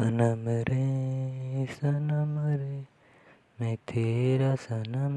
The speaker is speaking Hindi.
सनम रे सनम रे मैं तेरा सनम